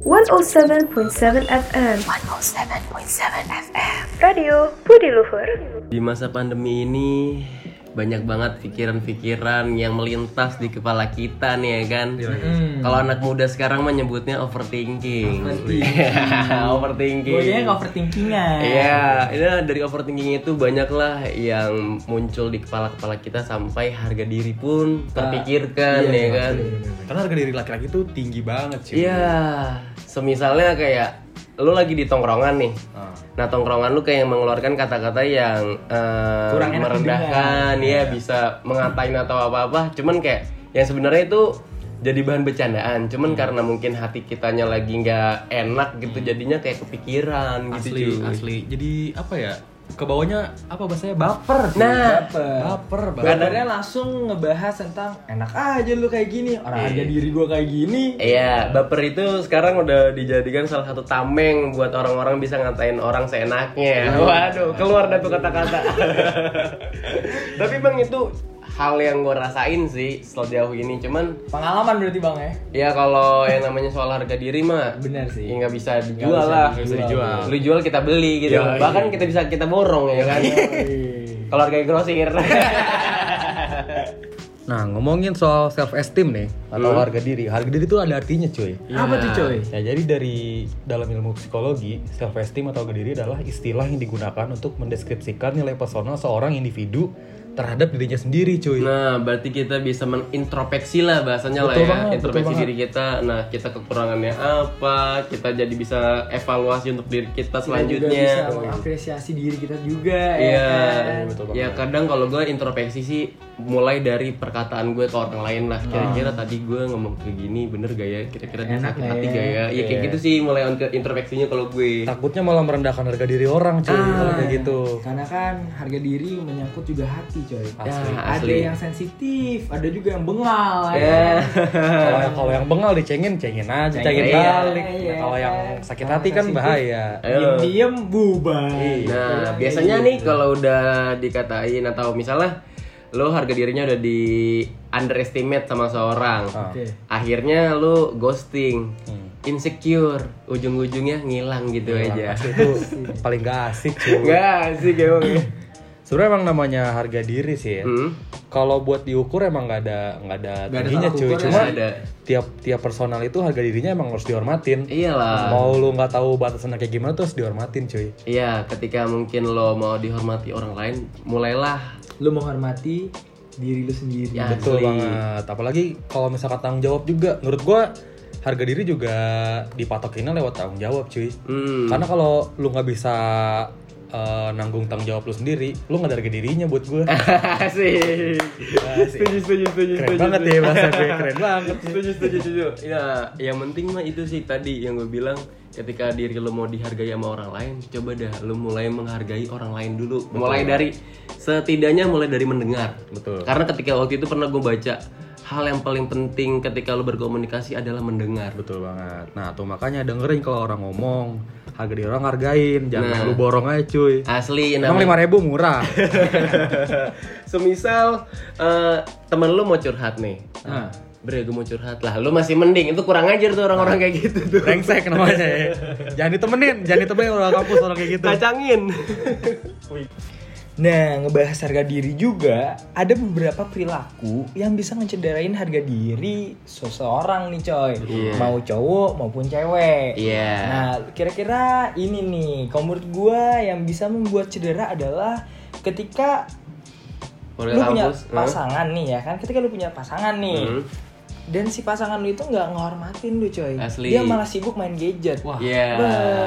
107.7 FM 107.7 FM Radio Budi Luhur. Di masa pandemi ini banyak banget pikiran-pikiran yang melintas di kepala kita nih ya kan. Kalau anak muda sekarang mah nyebutnya overthinking. overthinking. Gue kayaknya overthinkingan. Iya, ini dari overthinking itu banyaklah yang muncul di kepala-kepala kita sampai harga diri pun terpikirkan iya, ya kan. Karena harga diri laki-laki tuh tinggi banget sih. Iya, semisalnya kayak lu lagi di tongkrongan nih. Ah. Nah, tongkrongan lu kayak mengeluarkan kata-kata yang eh, Kurang merendahkan, ya bisa mengatain atau apa-apa. Cuman kayak yang sebenarnya itu jadi bahan bercandaan. Cuman karena mungkin hati kitanya lagi nggak enak gitu, jadinya kayak kepikiran gitu. asli asli. Jadi apa ya? Kebawanya apa bahasanya baper. Nah, Baper. baper baper. Kadarnya langsung ngebahas tentang enak aja lu kayak gini, orang harga diri gua kayak gini. Iya, baper itu sekarang udah dijadikan salah satu tameng buat orang-orang bisa ngatain orang seenaknya. Waduh, keluar dah tuh kata-kata. Tapi bang itu hal yang gue rasain sih sejauh ini. Cuman Pengalaman berarti bang ya? ya kalau yang namanya soal harga diri mah Bener sih. ya nggak bisa dijual bisa lah. dijual. Bisa dijual. Lu jual kita beli gitu. Iya, Bahkan kita bisa kita borong ya kan. kalau harga grosir. Nah, ngomongin soal self esteem nih atau Hmm. harga diri. Harga diri itu ada artinya, cuy. Apa tuh coy? Ya, jadi dari dalam ilmu psikologi, self esteem atau harga diri adalah istilah yang digunakan untuk mendeskripsikan nilai personal seorang individu terhadap dirinya sendiri, cuy. Nah, berarti kita bisa menintrospeksi lah bahasanya lah Betul ya. banget, Introspeksi diri kita. Nah, kita kekurangannya apa? Kita jadi bisa evaluasi untuk diri kita Juga selanjutnya. bisa mengapresiasi diri kita juga Iya, ya kan? ya kadang kalau gue introspeksi sih mulai dari perkataan gue ke orang lain lah. Kira-kira tadi gue ngomong kayak gini bener gak ya? Kira-kira dia sakit hati ya? gak ya? Iya kayak gitu sih mulai on- introspeksinya kalau gue. Takutnya malah merendahkan harga diri orang, cuy. Kalau kayak gitu. Karena kan harga diri menyangkut juga hati coy. Asli. Ya, Ada asli. yang sensitif, ada juga yang bengal. Ya. kalau yang kalau yang bengal dicengin, cengin aja, cengin Iya. balik. Nah, Iya. kalau yang sakit Kalau hati kan sensitif. bahaya. Ayo. Diem-diem bubar. Nah, biasanya nih kalau udah dikatain atau misalnya lo harga dirinya udah di underestimate sama seorang. Oke. Akhirnya lo ghosting. Insecure, ujung-ujungnya ngilang gitu aja. Asli itu paling gak asik, cuy. Enggak sih emang. Sebenarnya emang namanya harga diri sih ya. Hmm. Kalau buat diukur emang nggak ada nggak ada tingginya cuy. Cuma ada. tiap tiap personal itu harga dirinya emang harus dihormatin. Iyalah. Mau lu nggak tahu batasannya kayak gimana tuh harus dihormatin cuy. Iya, ketika mungkin lo mau dihormati orang lain, mulailah Lu menghormati diri lu sendiri. Ya. Betul Asli. banget. Apalagi kalau misalkan tanggung jawab juga. Menurut gua harga diri juga dipatokinnya lewat tanggung jawab cuy. Hmm. Karena kalau lu nggak bisa eh, nanggung tanggung jawab lu sendiri, lu nggak harga dirinya buat gua. Asik. Setuju, setuju, setuju, Keren setuju, banget setuju. ya bahasa gue, keren banget. setuju setuju setuju ya yang penting mah itu sih tadi yang gue bilang ketika diri lo mau dihargai sama orang lain coba dah lo mulai menghargai orang lain dulu mulai dari setidaknya mulai dari mendengar Betul. karena ketika waktu itu pernah gue baca hal yang paling penting ketika lo berkomunikasi adalah mendengar Betul banget. Nah, tuh makanya dengerin kalau orang ngomong, harga diri orang hargain, jangan Nah. lu borong aja cuy. asli Emang lima ribu murah. semisal eh, temen lo mau curhat nih Nah. Bre, gue mau curhat lah. Lu masih mending. Itu kurang ajar tuh orang-orang kayak gitu tuh. Brengsek namanya ya. Jangan ditemenin, jangan ditemenin orang kampus orang kayak gitu. Kacangin. Nah, ngebahas harga diri juga, ada beberapa perilaku yang bisa ngecederain harga diri seseorang nih coy. Iya. Mau cowok maupun cewek. Iya. Nah, kira-kira ini nih, kalau menurut gua yang bisa membuat cedera adalah ketika lu punya kampus, pasangan nih ya kan, ketika lu punya pasangan nih. Hmm. Dan si pasangan lu itu nggak ngehormatin lu coy. Asli. Dia malah sibuk main gadget. Wah, Iya.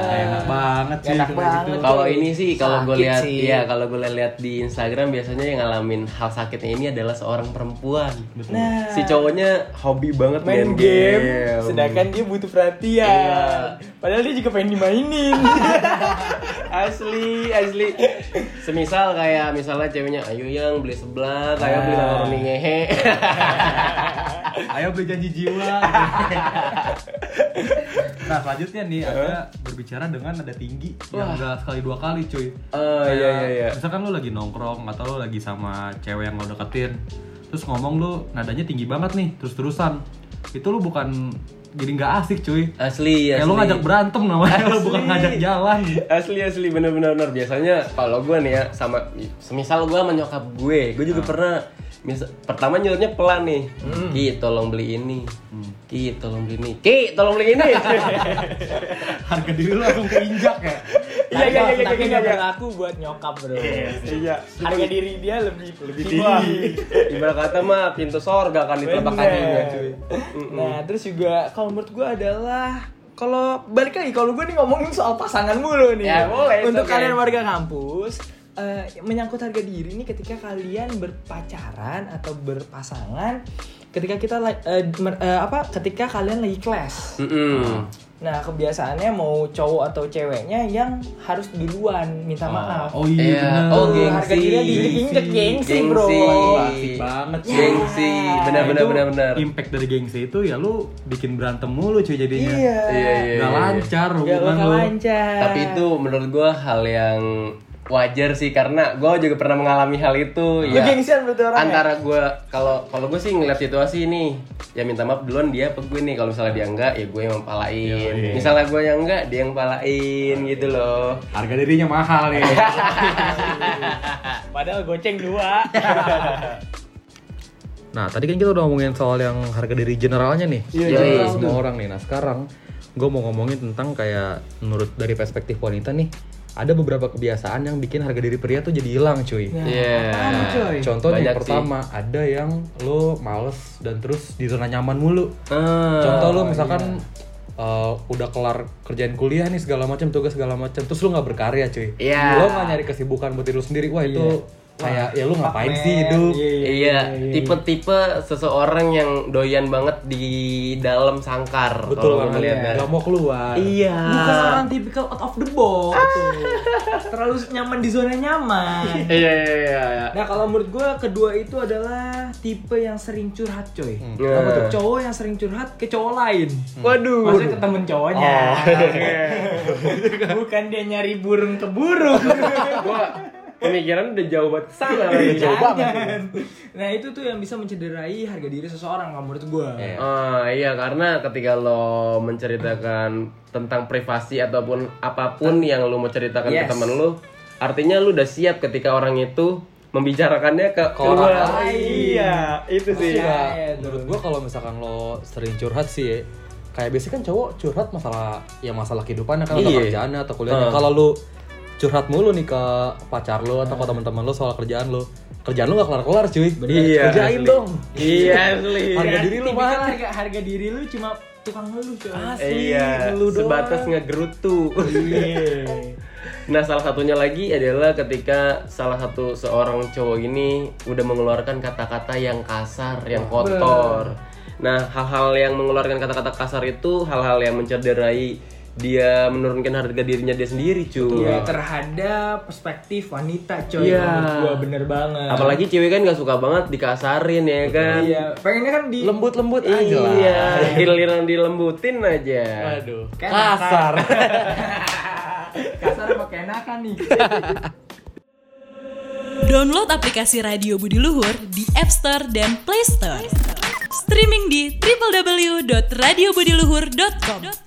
enak banget sih. Enak kayak banget. gitu. Kalau ini sih kalau gue lihat iya kalau gue lihat di Instagram biasanya yang ngalamin hal sakitnya ini adalah seorang perempuan. Nah, Si cowoknya hobi banget main game, sedangkan dia butuh perhatian. Iya. Padahal dia juga pengen dimainin. asli asli. Semisal kayak misalnya ceweknya ayo yang beli sebelah, ayo beli makaroni ngehe. Ayo beli janji jiwa. nah selanjutnya nih ada berbicara dengan nada tinggi yang enggak sekali dua kali cuy. Oh, Kayak, iya, iya, iya. Misalkan lu lagi nongkrong atau lu lagi sama cewek yang lo deketin, terus ngomong lu nadanya tinggi banget nih terus terusan. Itu lu bukan jadi nggak asik cuy. Asli, asli. Kayak lu ngajak berantem namanya, lu Asli. bukan ngajak jalan. Asli asli bener-bener bener. biasanya kalau gue nih ya sama semisal gue menyokap gue, gue juga pernah misal, pertama nyuruhnya pelan nih, ki tolong beli ini, ki tolong beli ini, ki tolong beli ini. Harga diri lu langsung keinjak ya. Iya iya iya tapi iya nggak iya. berlaku buat nyokap bro. Iya. Harga diri dia lebih lebih Ibarat kata mah pintu sorga kan di telapak kakinya cuy. Nah terus juga kalau menurut gue adalah kalau balik lagi kalau gue nih ngomongin soal pasangan mulu nih. Ya, boleh, Untuk oke. kalian warga kampus eh, menyangkut harga diri nih ketika kalian berpacaran atau berpasangan ketika kita eh, mer- eh, apa ketika kalian lagi kelas. Mm-mm. Nah kebiasaannya mau cowok atau ceweknya yang harus duluan minta maaf. Oh iya, Iya. bener. Oh, gengsi. harga dirinya diinjek gengsi, bro. Gengsi. Asik banget sih. Gengsi, benar Nah, benar benar benar. Impact dari gengsi itu ya lu bikin berantem mulu cuy jadinya. Iya. Iya iya. Gak iya. lancar Gak hubungan lu. lancar. Tapi itu menurut gua hal yang wajar sih karena gua juga pernah mengalami hal itu Lu ya. gengsian berarti orangnya? Antara gua kalau kalau gue sih ngeliat situasi ini ya minta maaf duluan dia apa gue nih kalau misalnya dia enggak ya gue yang mempalain. Iya, iya. Misalnya gue yang enggak dia yang palain gitu loh. Harga dirinya mahal ya. Padahal goceng dua. Nah, tadi kan kita udah ngomongin soal yang harga diri generalnya nih. Iya, Yoi. general semua orang nih. Nah, sekarang gue mau ngomongin tentang kayak menurut dari perspektif wanita nih, ada beberapa kebiasaan yang bikin harga diri pria tuh jadi hilang, cuy. Iya. apaan, coy? Contohnya Banyak yang pertama, ada yang lo males dan terus di zona nyaman mulu. Ah, Contoh lo misalkan uh, udah kelar kerjaan kuliah nih segala macam tugas segala macam terus lu nggak berkarya cuy Iya. lo nggak nyari kesibukan buat diri lu sendiri wah itu kayak ya lu ngapain sih man. hidup Iya, tipe-tipe seseorang yang doyan banget di dalam sangkar. betul kalau ngeliatnya. nggak mau keluar Iya. Bukan orang tipikal out of the box tuh. Terlalu nyaman di zona nyaman. Iya iya iya. iya. Nah kalau menurut gue kedua itu adalah tipe yang sering curhat coy. Hmm. Apa tuh? Cowok yang sering curhat ke cowok lain. Waduh. Maksudnya ke temen cowoknya. Oh. Bukan dia nyari burung ke burung. Gua pemikiran udah jauh banget ke sana lagi. Jangan. Nah itu tuh yang bisa mencederai harga diri seseorang kalau menurut gue. Ah iya karena ketika lo menceritakan tentang privasi ataupun apa pun yang lo mau ceritakan ke Yes. teman lo, artinya lo udah siap ketika orang itu membicarakannya ke orang lain. Iya, itu sih. Iya, iya, menurut gua kalau misalkan lo sering curhat sih ya, kayak biasanya kan cowok curhat masalah ya masalah kehidupannya kan atau Iya. kerjaannya atau kuliahnya Heeh. kalau lu curhat mulu nih ke pacar lo atau ke teman-teman lo soal kerjaan lo kerjaan lo gak kelar-kelar cuy Iya, kerjain asli. dong Iya, asli. Harga diri lu Tipikal mana? harga, harga diri lu cuma tukang ngeluh coy. Iya, ngeluh doang. sebatas ngegerutu. Iya. Nah, salah satunya lagi adalah ketika salah satu seorang cowok ini udah mengeluarkan kata-kata yang kasar, yang kotor. Nah, hal-hal yang mengeluarkan kata-kata kasar itu hal-hal yang mencederai dia menurunkan harga dirinya dia sendiri, cuy. Iya, terhadap perspektif wanita coy. Iya. Menurut gua bener banget. Apalagi cewek kan gak suka banget dikasarin ya kan. Iya, pengennya kan di lembut-lembut aja lah Iya, giliran dilembutin aja. aduh Kan kasar kasar sama keenakan nih. Download aplikasi Radio Budi Luhur di App Store dan Play Store. Streaming di www.radiobudiluhur.com.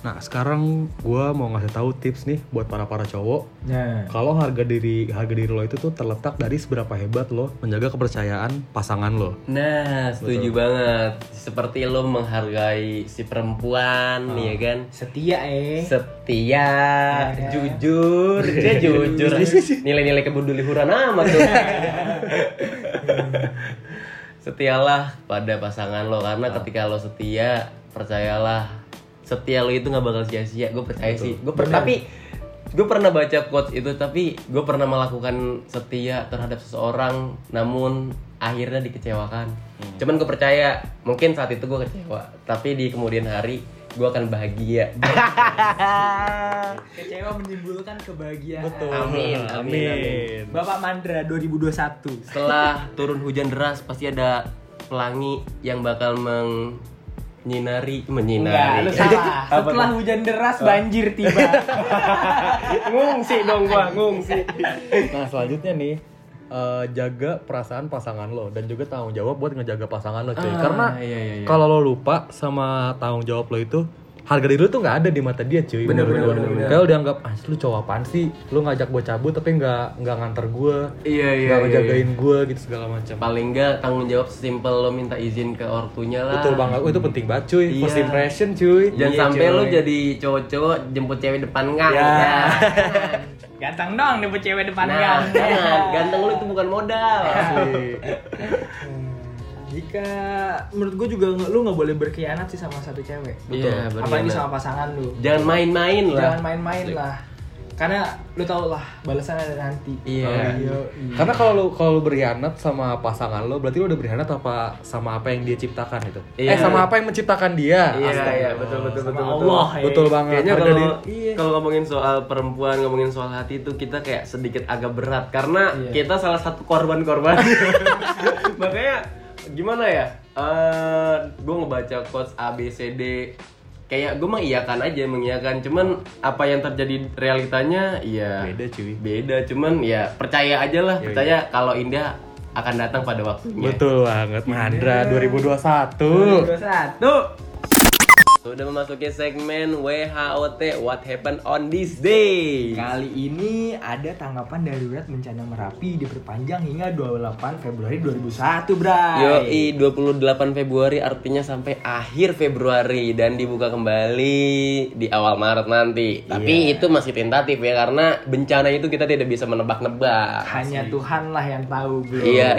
nah sekarang gua mau ngasih tahu tips nih buat para para cowok Nah, kalau harga diri harga diri lo itu tuh terletak dari seberapa hebat lo menjaga kepercayaan pasangan lo Nah, setuju banget. Seperti lo menghargai si perempuan, ya kan? setia eh. Setia, Ya. jujur, dia jujur. Nilai-nilai kebudulihuran amat tuh. Setialah pada pasangan lo karena ketika lo setia, percayalah setia lo itu nggak bakal sia-sia. Gue percaya sih. Gue tapi gue pernah baca quotes itu tapi gue pernah melakukan setia terhadap seseorang namun akhirnya dikecewakan. Cuman gue percaya mungkin saat itu gue kecewa tapi di kemudian hari gue akan bahagia. Kecewa menimbulkan kebahagiaan. Amin, amin, amin. Bapak Mandra 2021. Setelah turun hujan deras pasti ada pelangi yang bakal menyinari Enggak, menyinari. lu salah. Apa Setelah tuh? hujan deras banjir tiba. ngungsi dong gua, ngungsi. nah selanjutnya nih eh, jaga perasaan pasangan lo dan juga tanggung jawab buat ngejaga pasangan lo cuy Ah, karena iya, iya, iya. kalau lo lupa sama tanggung jawab lo itu harga diri lo tuh nggak ada di mata dia cuy Bener, bener, gua. bener, bener. kayak lo dianggap ah lu cowok apaan sih lu ngajak gue cabut tapi nggak nggak nganter gue Iya iya. nggak iya, ngejagain iya. gue gitu segala macam Paling enggak tanggung jawab sesimpel lo minta izin ke ortunya lah. betul banget oh, itu penting banget cuy Iya. first impression cuy Jangan Iya, sampai lo jadi cowok-cowok jemput cewek depan gang. Ya. Ganteng dong dapet cewek depan Nah, gang. jangan. ganteng lo itu bukan modal. Jika menurut gue juga lu nggak boleh berkhianat sih sama satu cewek. Iya, Apalagi berkhianat. sama pasangan lu. Jangan main-main lah. Jangan main-main lah. Karena lu tau lah balasan ada nanti. Iya. Iya. Karena kalau lu kalau lu berkhianat sama pasangan lo, berarti lu udah berkhianat apa sama apa yang dia ciptakan itu? Iya. Eh sama apa yang menciptakan dia? Iya, Astaga. iya, betul betul betul betul. Allah ya. Betul banget. Kayaknya kalau iya. kalau ngomongin soal perempuan, ngomongin soal hati itu kita kayak sedikit agak berat karena Iya. kita salah satu korban-korban. Makanya gimana ya? Eh, gue ngebaca quotes A B C D kayak gue mengiyakan aja mengiyakan cuman apa yang terjadi realitanya ya Beda cuy. beda cuman ya percaya aja lah Iya, percaya kalau indah akan datang pada waktunya Betul banget, Mandra 2021. 21. Sudah memasuki segmen WHOT What Happened on this day Kali ini ada tanggapan darurat bencana Merapi diperpanjang hingga 28 Februari 2001, Bray. Yoi 28 Februari artinya sampai akhir Februari dan dibuka kembali di awal Maret nanti. Tapi itu masih tentatif ya karena bencana itu kita tidak bisa menebak-nebak. Hanya Tuhan lah yang tahu, Bro. Iya.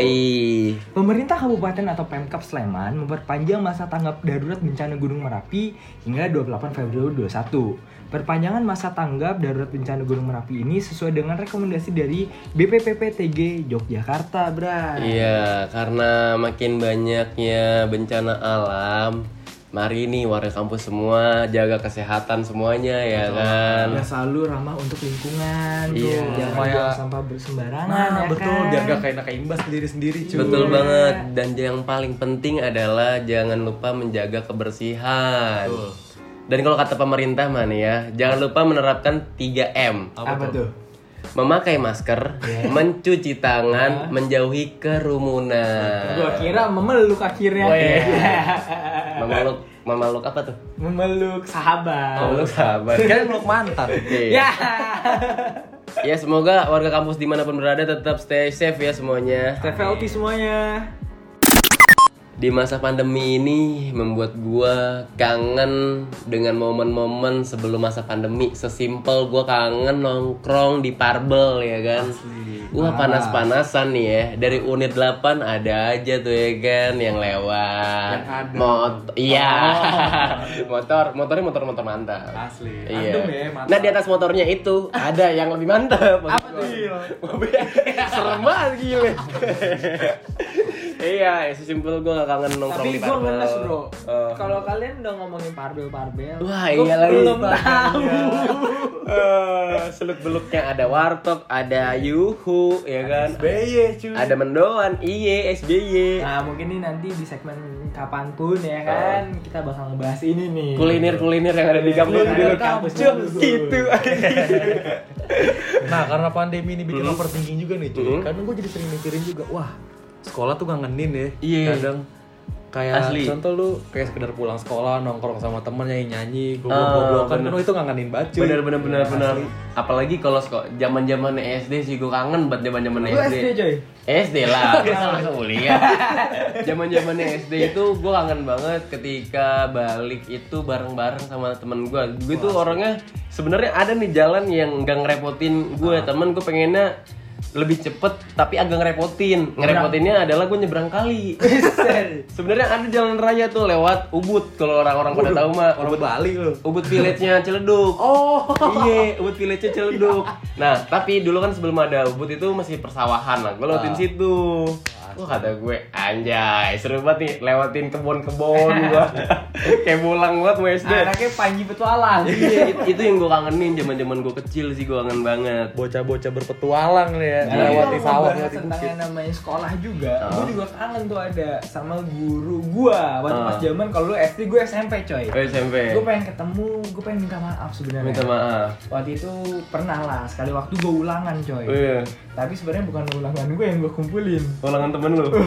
Pemerintah Kabupaten atau Pemkap Sleman memperpanjang masa tanggap darurat bencana Gunung Merapi hingga 28 Februari 2021. Perpanjangan masa tanggap darurat bencana Gunung Merapi ini sesuai dengan rekomendasi dari BPPPTG Yogyakarta, Bray. Iya, karena makin banyaknya bencana alam, mari nih warga kampus semua jaga kesehatan semuanya ya kan. Dan selalu ramah untuk lingkungan. Iya. Jangan Supaya- buang sampah bersembarangan, Nah, ya betul kan? biar gak kayak nak imbas ke diri sendiri cuy. Betul banget dan yang paling penting adalah jangan lupa menjaga kebersihan. Dan kalau kata pemerintah mana ya, jangan lupa menerapkan 3M. Apa, tuh? Memakai masker, mencuci tangan, menjauhi kerumunan. Gua kira memeluk akhirnya. Memeluk memeluk apa tuh? memeluk sahabat. Memeluk sahabat. Kan meluk mantan. Iya. Ya. Ya semoga warga kampus di mana pun berada tetap stay safe ya semuanya. Stay healthy semuanya. Di masa pandemi ini membuat gua kangen dengan momen-momen sebelum masa pandemi. Sesimpel gua kangen nongkrong di Parbel ya kan. Gua panas-panasan nih ya. Dari unit 8 ada aja tuh ya kan yang lewat. Yang ada. Motor. Iya. motor, motornya motor-motor mantap. Asli. Iya. Ya, mantap. Nah di atas motornya itu ada yang lebih mantap. Apa tuh? Serem banget gile. iya, sesimpel gue gak kangen nongkrong Tapi di gue Barbel. ngenes bro. Eh. Kalau kalian udah ngomongin parbel-parbel, Wah gua iya lagi. belum tahu. Seluk beluknya ada warteg, ada yuhu, ya kan? SBY cuy. Ada mendoan, iye, SBY. Nah mungkin nih nanti di segmen kapan pun ya kan kita bakal ngebahas ini nih. Kuliner-kuliner yang ada di kampus Kuliner dulu kampus gitu. Nah karena pandemi ini bikin Hmm. overthinking juga nih cuy. Hmm. Kadang gue jadi sering mikirin juga, wah sekolah tuh ngangenin ya. Iya. Kadang kayak Asli. contoh lu kayak sekedar pulang sekolah nongkrong sama temen nyanyi nyanyi Ah, goblok-goblokan bener. kan oh, itu ngangenin banget cuy. Bener bener bener Asli. bener. Apalagi kalau sekolah zaman zaman SD sih gue kangen banget zaman zaman Lu SD coy. SD lah, gue sama kuliah. Zaman zamannya SD itu gue kangen banget ketika balik itu bareng-bareng sama temen gue. Gue tuh orangnya sebenarnya ada nih jalan yang nggak ngerepotin gue. Temen gue pengennya lebih cepet tapi agak ngerepotin. Ngerepotinnya adalah gue nyebrang kali. sebenarnya ada jalan raya tuh lewat Ubud kalau orang-orang pada tahu mah. Orang Bali lu. Ubud Village-nya Ciledug. Oh. Iya, Ubud Village-nya Ciledug. Nah, tapi dulu kan sebelum ada Ubud itu masih persawahan lah. Gue lewatin situ. Wah kata gue anjay seru banget nih lewatin kebun-kebun gua kayak bolang banget mau SD. Anaknya Panji Petualang. Iya it- itu yang gue kangenin zaman-zaman gue kecil sih gue kangen banget. Bocah-bocah berpetualang nih ya, Nah, melewati kalau sawah, ngebahas melewati tentang yang namanya sekolah juga, Oh. gue juga kangen tuh ada sama guru gua waktu Oh. pas zaman kalau lu SD gue SMP coy. Oh, SMP. Gue pengen ketemu, gue pengen minta maaf sebenarnya. Minta maaf. Waktu itu pernah lah sekali waktu gue ulangan coy. Oh, iya. Tapi sebenarnya bukan ulangan gue yang gue kumpulin. Ulangan temen lu.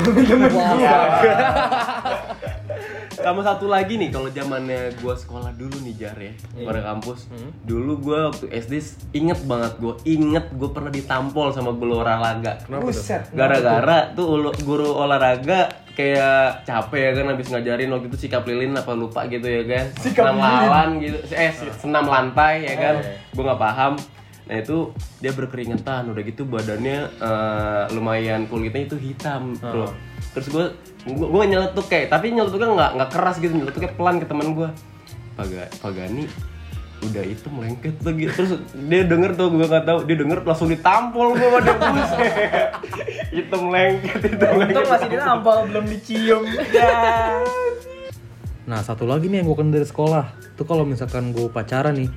Sama satu lagi nih kalau zamannya gua sekolah dulu nih Jar ya pada kampus. Dulu gua waktu SD inget banget gua inget gua pernah ditampol sama guru olahraga. Buset. Gara-gara tuh ulu- guru olahraga kayak capek ya kan habis ngajarin waktu itu sikap lilin apa lupa gitu ya kan. Sikap senam lilin. lawan gitu. Eh si- senam lantai ya kan. Eh. Gua nggak paham. Nah itu dia berkeringetan, udah gitu badannya eh, lumayan kulitnya itu hitam, bro. Terus gue gue gue nyeletuk kayak, tapi nyeletuknya nggak nggak keras gitu, nyeletuknya pelan ke teman gue. Paga, Pagani udah itu melengket tuh gitu. Terus dia denger tuh gue nggak tahu, dia denger langsung ditampol gue pada buset. itu melengket itu melengket. Masih dinampol belum dicium. Ya. Nah satu lagi nih yang gue kenal dari sekolah Tuh kalau misalkan gue pacaran nih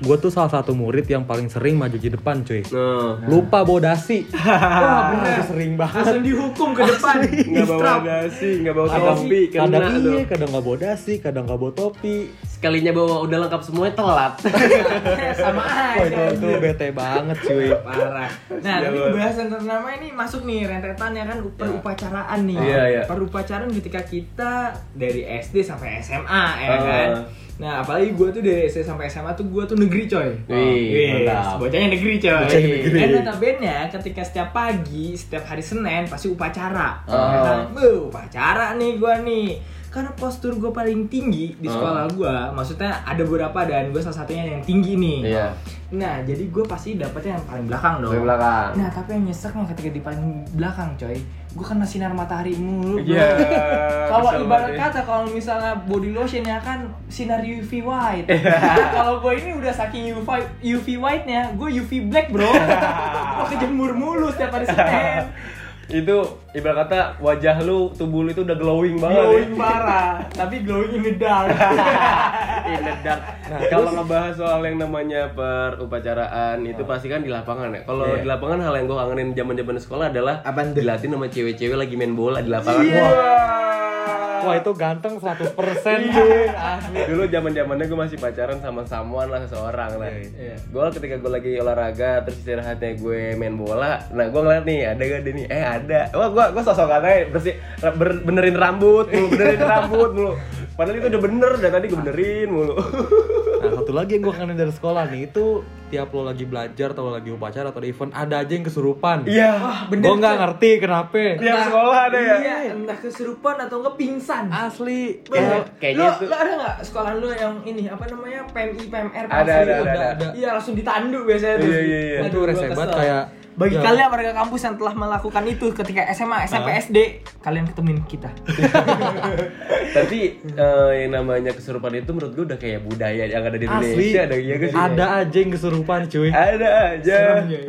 Gue tuh salah satu murid yang paling sering maju di depan cuy Nah, Lupa bawa dasi Wah bener itu sering banget Langsung dihukum ke depan. nggak bawa dasi, nggak bawa kadang, topi, kadang iya, kadang nggak bawa dasi, kadang nggak bawa topi Sekalinya bawa udah lengkap semuanya telat. Sama Wah itu aja. tuh bete banget cuy Parah. Nah, Sial tapi banget. bahasan tentang ini masuk nih rentetan ya kan perupacaraan nih. Iya, iya. Perupacaraan ketika kita dari SD sampai SMA ya Ah. kan. Nah, apalagi gue tuh dari SD sampai SMA tuh gue tuh negeri coy. Wih, mantap. Bocahnya negeri coy. Bocahnya negeri. Dan notabene ketika setiap pagi, setiap hari Senin pasti upacara. Oh. Buh, upacara nih gue nih. Karena postur gue paling tinggi di Oh. sekolah gue, maksudnya ada beberapa dan gue salah satunya yang tinggi nih. Iya. Nah, jadi gue pasti dapetnya yang paling belakang dong. Dari belakang. Nah, tapi yang nyeseknya ketika di paling belakang, coy. Gue kena sinar matahari mulu. bro. Iya. Kalau ibarat ya. kata kalau misalnya body lotion ya kan sinar UV white. kalau gue ini udah saking UV UV white-nya, gue UV black, Bro. gue kejemur mulu setiap hari Senin. Itu ibarat kata wajah lu tubuh lu itu udah glowing banget Glowing ya. parah, tapi glowing in the dark. In the dark. Nah, kalau ngebahas soal yang namanya perupacaraan itu pasti kan di lapangan ya. Kalau Iya. di lapangan hal yang gue kangenin zaman-zaman sekolah adalah tuh? dilatih sama cewek-cewek lagi main bola di lapangan. Iya. Wah itu ganteng 100% cuy Asli Dulu zaman-zamannya gue masih pacaran sama someone lah seseorang lah. Iya. Gue ketika gue lagi olahraga terus istirahatnya gue main bola, nah gue ngeliat nih ada gak ada nih? Eh ada. Wah gue gue sosok aja bersih ber- benerin rambut mulu, benerin rambut mulu. Padahal itu udah bener dan tadi gue benerin mulu. Satu lagi yang gue kangen dari sekolah nih Itu tiap lo lagi belajar atau lo lagi upacara atau ada event Ada aja yang kesurupan Iya. bener, Gue nggak ngerti kenapa Tiap sekolah ada ya. Iya, entah kesurupan atau nggak pingsan. Asli Bener. Kayak- kayaknya lu, tuh- lu ada nggak sekolah lu yang ini apa namanya PMI PMR Ada, pasti ada, ada, ada. Iya langsung ditandu biasanya tuh. Iya, iya, iya. Aduh, Itu gua rese banget kayak bagi Ya. kalian warga kampus yang telah melakukan itu ketika SMA, SMP, SD, kalian ketemuin kita. Tapi eh, yang namanya kesurupan itu menurut gue udah kayak budaya yang ada di Asli Indonesia ada gak sih? Ada aja yang kesurupan cuy Ada aja.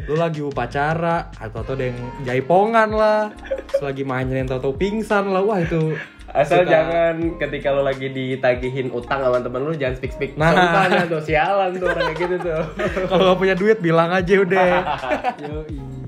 Lu lagi upacara atau atau ada yang jaipongan lah Terus lagi mainin atau pingsan lah Wah itu Asal suka- jangan ketika lo lagi ditagihin utang sama temen lu jangan speak speak Nah. nah. tuh sialan tuh orang kayak gitu tuh. Kalau gak punya duit bilang aja udah.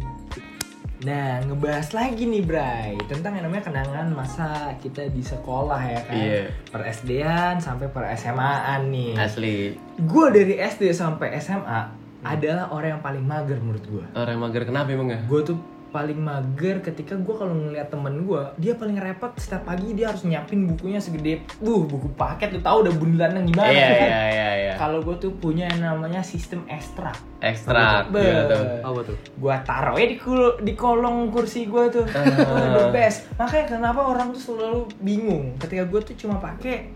Nah, ngebahas lagi nih, Bray, tentang yang namanya kenangan masa kita di sekolah ya kan. Iya. Per SD-an sampai per SMA-an nih. Asli. Gue dari SD sampai SMA adalah orang yang paling mager menurut gue. Orang mager kenapa emang ya? Gue tuh paling mager ketika gue kalau ngeliat temen gue dia paling repot setiap pagi dia harus nyiapin bukunya segede. Buh buku paket tuh tahu udah bundelannya gimana Iya kan? iya iya iya. kalau gue tuh punya yang namanya sistem ekstrak Ekstrak Be- gimana tuh? Apa tuh? gua taruh ya di kul- di kolong kursi gua tuh. The best. Makanya kenapa orang tuh selalu bingung ketika gua tuh cuma pakai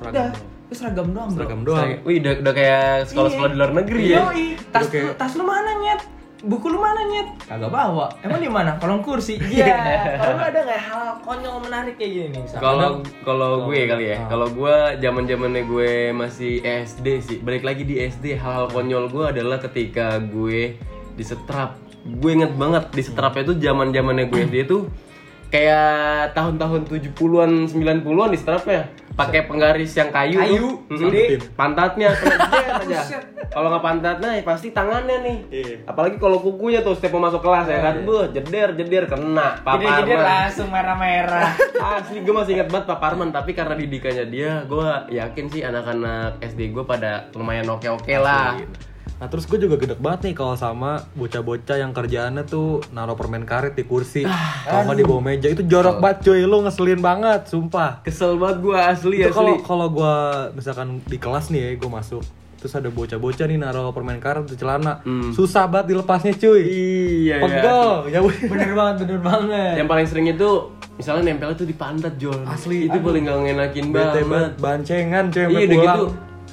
udah Seragam itu seragam doang bro. Seragam doang. Wih udah, udah kayak sekolah-sekolah di luar negeri ya. Yoi, tas Udah kayak- lu, tas lu mana nyet buku lu mana nyet? Kagak bawa. Emang di mana? Kolong kursi. Iya. Kalau lu ada nggak hal konyol menarik kayak gini nih? Kalau kalau gue kali ya, Ah. kalau gue zaman zamannya gue masih SD sih, balik lagi di SD hal-hal konyol gue adalah ketika gue disetrap. Gue inget banget di setrapnya tuh zaman zamannya gue SD tuh kayak tahun-tahun 70-an 90-an di setrapnya pakai penggaris yang kayu, Kayu, tuh. Mm-mm. gede. pantatnya jeder aja Buset. kalau nggak pantatnya ya pasti tangannya nih Iya. apalagi kalau kukunya tuh setiap mau masuk kelas ya kan buh jeder jeder kena Pak Jadi jadi Arman. langsung merah-merah. Asli gue masih ingat banget Pak Parman tapi karena didikannya dia gue yakin sih anak-anak SD gue pada lumayan oke-oke lah. Nah terus gue juga gedek banget nih kalau sama bocah-bocah yang kerjaannya tuh naruh permen karet di kursi Kalau nggak di bawah meja itu jorok banget cuy, lu ngeselin banget, sumpah Kesel banget gue asli Itu kalau asli. kalau gue misalkan di kelas nih ya, gue masuk Terus ada bocah-bocah nih naruh permen karet di celana Hmm. Susah banget dilepasnya cuy Iya Pegel, ya udah. bener banget, bener banget. Yang paling sering itu misalnya nempelnya tuh di pantat Jol. Asli, itu paling gak ngenakin Bete banget. banget, bancengan cuy, Iya udah gitu.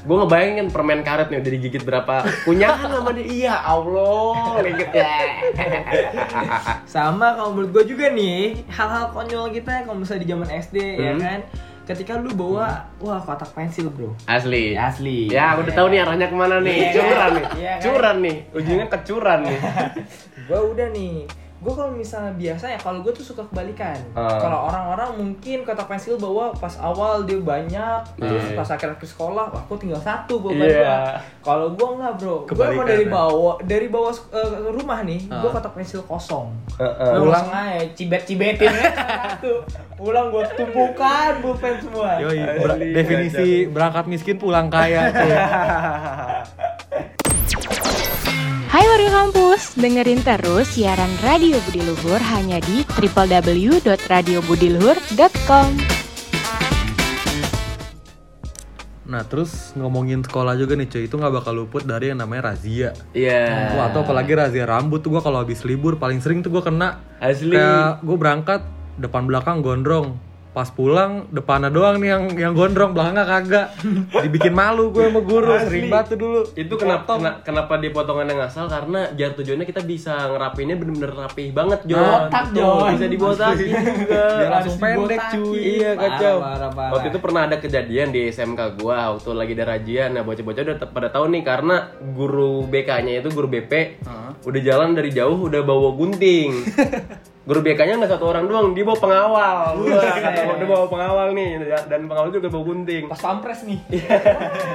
Gue ngebayangin permen karet nih udah digigit berapa kunyahan sama dia. Iya Allah, ya. Sama kalau menurut gue juga nih, hal-hal konyol kita ya kalau misalnya di zaman SD ya Hmm. kan. Ketika lu bawa, wah kotak pensil bro. Asli. Asli. Ya, aku udah tahu nih arahnya ke mana nih. Iya, Curan nih. Iya, kan? Curan nih. Ujungnya kecuran nih. gue udah nih gue kalau misalnya biasa ya kalau gue tuh suka kebalikan Ah. kalau orang-orang mungkin kotak pensil bawa pas awal dia banyak terus Iya. pas akhir-akhir sekolah wah, aku tinggal satu Iya. dua kalau gue nggak bro gue emang dari ya? bawah dari bawah eh, rumah nih gue Ah. kotak pensil kosong Heeh. Gue Pulang. aja cibet-cibetin aja satu pulang gue tumpukan pulpen semua Yoi, ber- definisi berangkat miskin pulang kaya cuy Hai warga kampus, dengerin terus siaran Radio Budi Luhur hanya di www.radiobudiluhur.com. Nah terus ngomongin sekolah juga nih cuy, itu nggak bakal luput dari yang namanya razia Iya. Wah, atau apalagi razia rambut tuh gua kalau habis libur paling sering tuh gua kena Asli. Kayak gue berangkat depan belakang gondrong Pas pulang depannya doang nih yang yang gondrong belakangnya kagak Dibikin malu gue sama guru Asli. sering banget tuh dulu Itu kenapa kena- kenapa dia potongannya ngasal karena jar tujuannya kita bisa ngerapinnya bener-bener rapih banget Jo. Botak, Betul, Jo. Bisa dibotakin juga. Biar langsung pendek cuy Iya kacau. Parah, parah, parah. Waktu itu pernah ada kejadian di SMK gua waktu lagi ada razia. Nah bocah-bocah udah pada tahu nih karena guru BK-nya itu guru BP udah jalan dari jauh udah bawa gunting. guru BK-nya nggak satu orang doang, dia bawa pengawal. Wah, kata gua, dia bawa pengawal nih dan pengawal juga bawa gunting. pas pampres nih.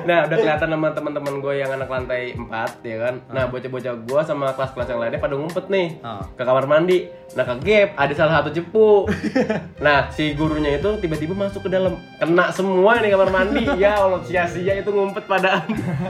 Nah udah kelihatan sama teman-teman gue yang anak lantai 4 ya kan? Nah bocah-bocah gue sama kelas-kelas yang lainnya pada ngumpet nih Ah. ke kamar mandi nah ke gap ada salah satu cepu. Nah si gurunya itu tiba-tiba masuk ke dalam. Kena semua nih kamar mandi. Ya Allah sia-sia itu ngumpet pada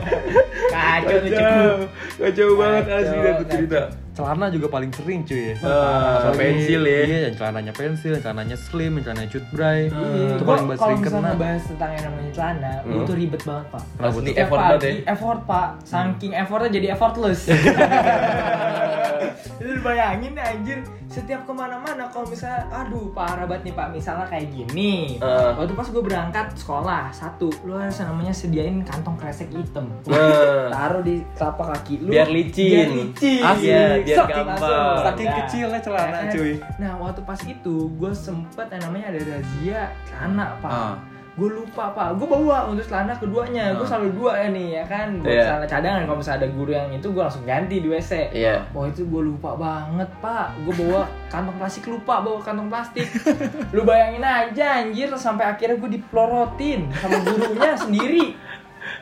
kacau tuh cepu kacau kacau banget Kacau, asli tuh cerita. Celana juga paling sering cuy. Ah, Apalagi- pensil ya. Iya, yang celananya pensil, yang celananya slim, yang celananya cutbray Itu Gua paling kalau sering misalnya kena. ngebahas tentang yang namanya celana, itu ribet banget pak. Setiap effort banget ya? effort pak, saking effortnya jadi effortless. itu bayangin anjir, setiap ke mana-mana kalau misalnya, aduh parah banget nih pak, misalnya kayak gini. Eh. Waktu pas gue berangkat sekolah, satu, lu harus namanya sediain kantong kresek hitam. Nah. Taruh di telapak kaki lu. Biar licin. Biar licin. Asli, biar Sok, gampang. Saking Nah, kecilnya celana, ya kan? cuy. Nah waktu pas itu gue sempet yang namanya ada razia celana pak. Ah. Gue lupa pak, gue bawa untuk celana keduanya. Gue selalu dua ya nih ya kan. Buat Iya. celana cadangan kalau misalnya ada guru yang itu gue langsung ganti di WC. Iya. Wah itu gue lupa banget pak. Gue bawa kantong plastik lupa bawa kantong plastik. Lu bayangin aja anjir sampai akhirnya gue dipelorotin sama gurunya sendiri.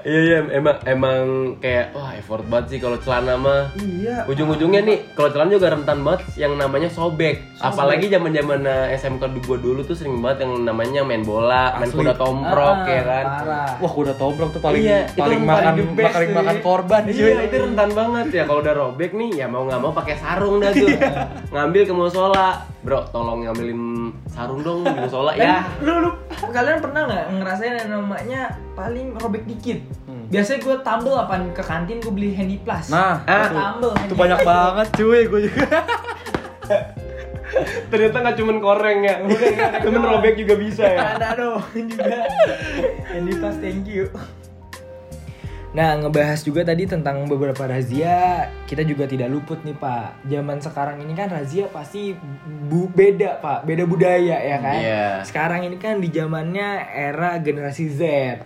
Iya iya emang emang kayak wah effort banget sih kalau celana mah. Iya. Ujung-ujungnya nih kalau celana juga rentan banget yang namanya sobek. Sobek. Apalagi zaman-zaman eh, SMK gua dulu tuh sering banget yang namanya main bola, main Asli. kuda tomprok Ah, ya kan. Parah. Wah, kuda tomprok tuh paling Iya, paling makan paling paling makan korban cuy. Iya, itu rentan banget ya kalau udah robek nih ya mau nggak mau pakai sarung dah tuh. Ngambil ke musola. Bro, tolong ngambilin sarung dong di musola ya. lu, lu kalian pernah nggak ngerasain yang namanya paling robek dikit? Biasanya gue tambel apa ke kantin gue beli handy plus. Nah, Ah, itu, tambel. itu banyak plus. banget cuy gue juga. Ternyata nggak cuman koreng ya. Temen robek juga bisa ya. Ada dong juga. handy plus thank you. Nah, ngebahas juga tadi tentang beberapa razia, kita juga tidak luput nih Pak. Zaman sekarang ini kan razia pasti bu beda Pak, beda budaya ya kan. Iya. Sekarang ini kan di zamannya era generasi Z,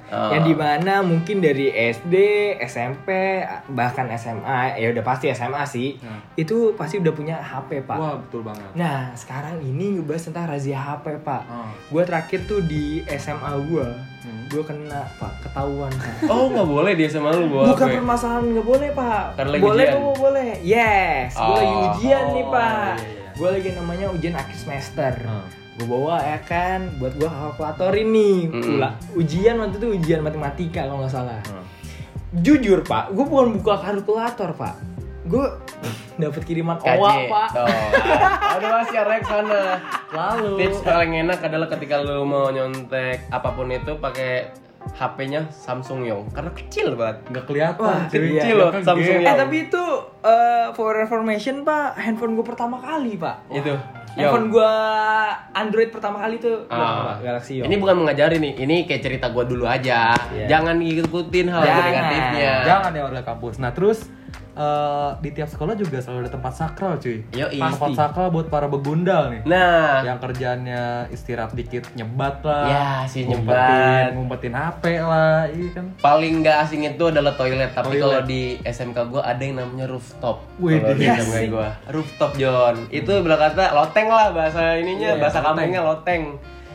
Oh. yang di mana mungkin dari SD, SMP, bahkan SMA, ya udah pasti SMA sih, itu pasti udah punya HP Pak. Wah, betul banget. Nah, sekarang ini ngebahas tentang razia HP, Pak. Oh. Gue terakhir tuh di SMA gue, Hmm. gue kena, Pak, ketahuan, Pak. Oh nggak boleh dia sama lu bawa Bukan HP. permasalahan nggak boleh, Pak. Karena lagi boleh, ujian. boleh, boleh. Yes, gue lagi Oh. ujian nih, Oh, Pak. iya, iya. Gue lagi namanya ujian akhir semester. Hmm. Gue bawa ya kan, buat gue kalkulator ini. Ula- ujian waktu itu ujian matematika kalau nggak salah. Hmm. Jujur, Pak, gue bukan buka kalkulator, Pak. Gue dapet kiriman KJ. OA, Pak. Tuh. Aduh masih sana. Lalu Tips paling enak adalah ketika lu mau nyontek apa pun itu pakai HP-nya Samsung Yong karena kecil banget. nggak kelihatan. Wah, cuy. kecil loh. Samsung Eh tapi itu eh, for information pak, handphone gue pertama kali pak. Itu. Handphone Yong. gue Android pertama kali tuh Ah. Pak, Galaxy Yong. Ini bukan mengajari nih, ini kayak cerita gua dulu aja. Iya. Jangan ngikutin hal Jangan. negatifnya. Jangan ya warga kampus. Nah terus eh, di tiap sekolah juga selalu ada tempat sakral cuy. Yoi. tempat Pasti. sakral buat para begundal nih. Nah, Yang kerjaannya istirahat dikit nyebat lah. Ya, si ngumpetin, nyebat. ngumpetin HP lah, iya kan. paling nggak asing itu adalah toilet. Tapi Toilet. kalau di SMK gua ada yang namanya rooftop. Wih, di iya SMK gua, rooftop John. Itu bilang kata loteng lah bahasa ininya, Iya, bahasa loteng. kampungnya loteng.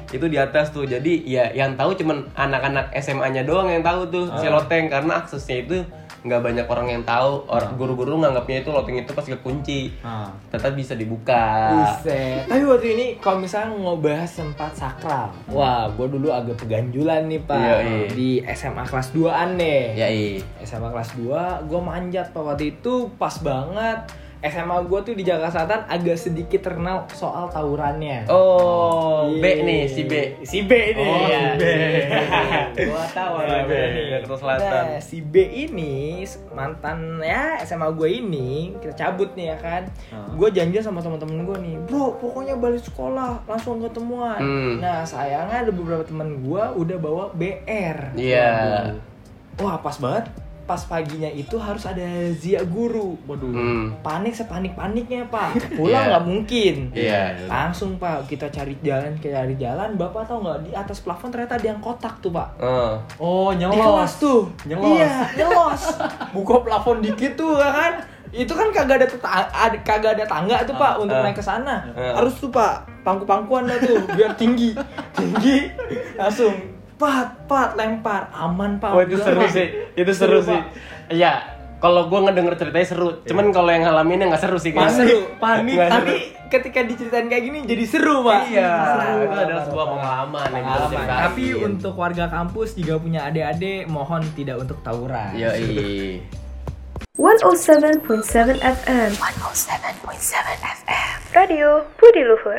Itu di atas tuh. Jadi ya yang tahu cuman anak-anak SMA-nya doang yang tahu tuh si Ah. loteng karena aksesnya itu nggak banyak orang yang tahu. Orang guru-guru nganggapnya itu loteng itu pasti kekunci. Nah, Tetap bisa dibuka. Buset. Tapi waktu ini kalau misalnya ngebahas tempat sakral, wah gue dulu agak keganjulan nih pak Yoi. di SMA kelas 2an nih. Ya iya. SMA kelas 2 gue manjat pak waktu itu pas banget SMA gue tuh di Jakarta Selatan agak sedikit terkenal soal tawurannya. Oh, B Iya. nih si B. Si B nih. Oh, si B. Gua tahu Si B. Jakarta Selatan. Nah, si B ini mantan ya SMA gue ini kita cabut nih ya kan. Ah. Gue janjian sama teman-teman gue nih, bro pokoknya balik sekolah langsung ketemuan. Hmm. Nah sayangnya ada beberapa teman gue udah bawa BR. Iya. Wah pas banget. Pas paginya itu harus ada zia guru. waduh. Hmm. Panik sepanik paniknya pak. Pulang Iya. nggak mungkin. Iya. Langsung pak kita cari jalan kita cari jalan. Bapak tahu nggak di atas plafon ternyata ada yang kotak tuh pak. Oh. Oh, Di nyelos. kelas tuh. Nyelos. Iya, nyelos. Buka plafon dikit tuh ya kan. Itu kan kagak ada tetang- ada kagak ada tangga tuh Pak untuk ah. naik ke sana. Ah. Harus tuh Pak, pangku-pangkuan dah tuh biar tinggi. tinggi langsung pat pat lempar aman Pak. Oh itu seru Pak. sih, itu seru, sih. Pak. Iya, kalau gue ngedenger ceritanya seru. Cuman kalau yang ngalaminnya nggak seru sih. Pas kayaknya. seru, panik. Tapi ketika diceritain kayak gini jadi seru Pak. Iya, Seru. itu adalah sebuah pengalaman yang Pengalaman. diceritain. Tapi untuk warga kampus jika punya adik-adik mohon tidak untuk tawuran. Yoi. 107.7 FM 107.7 FM Radio Budi Luhur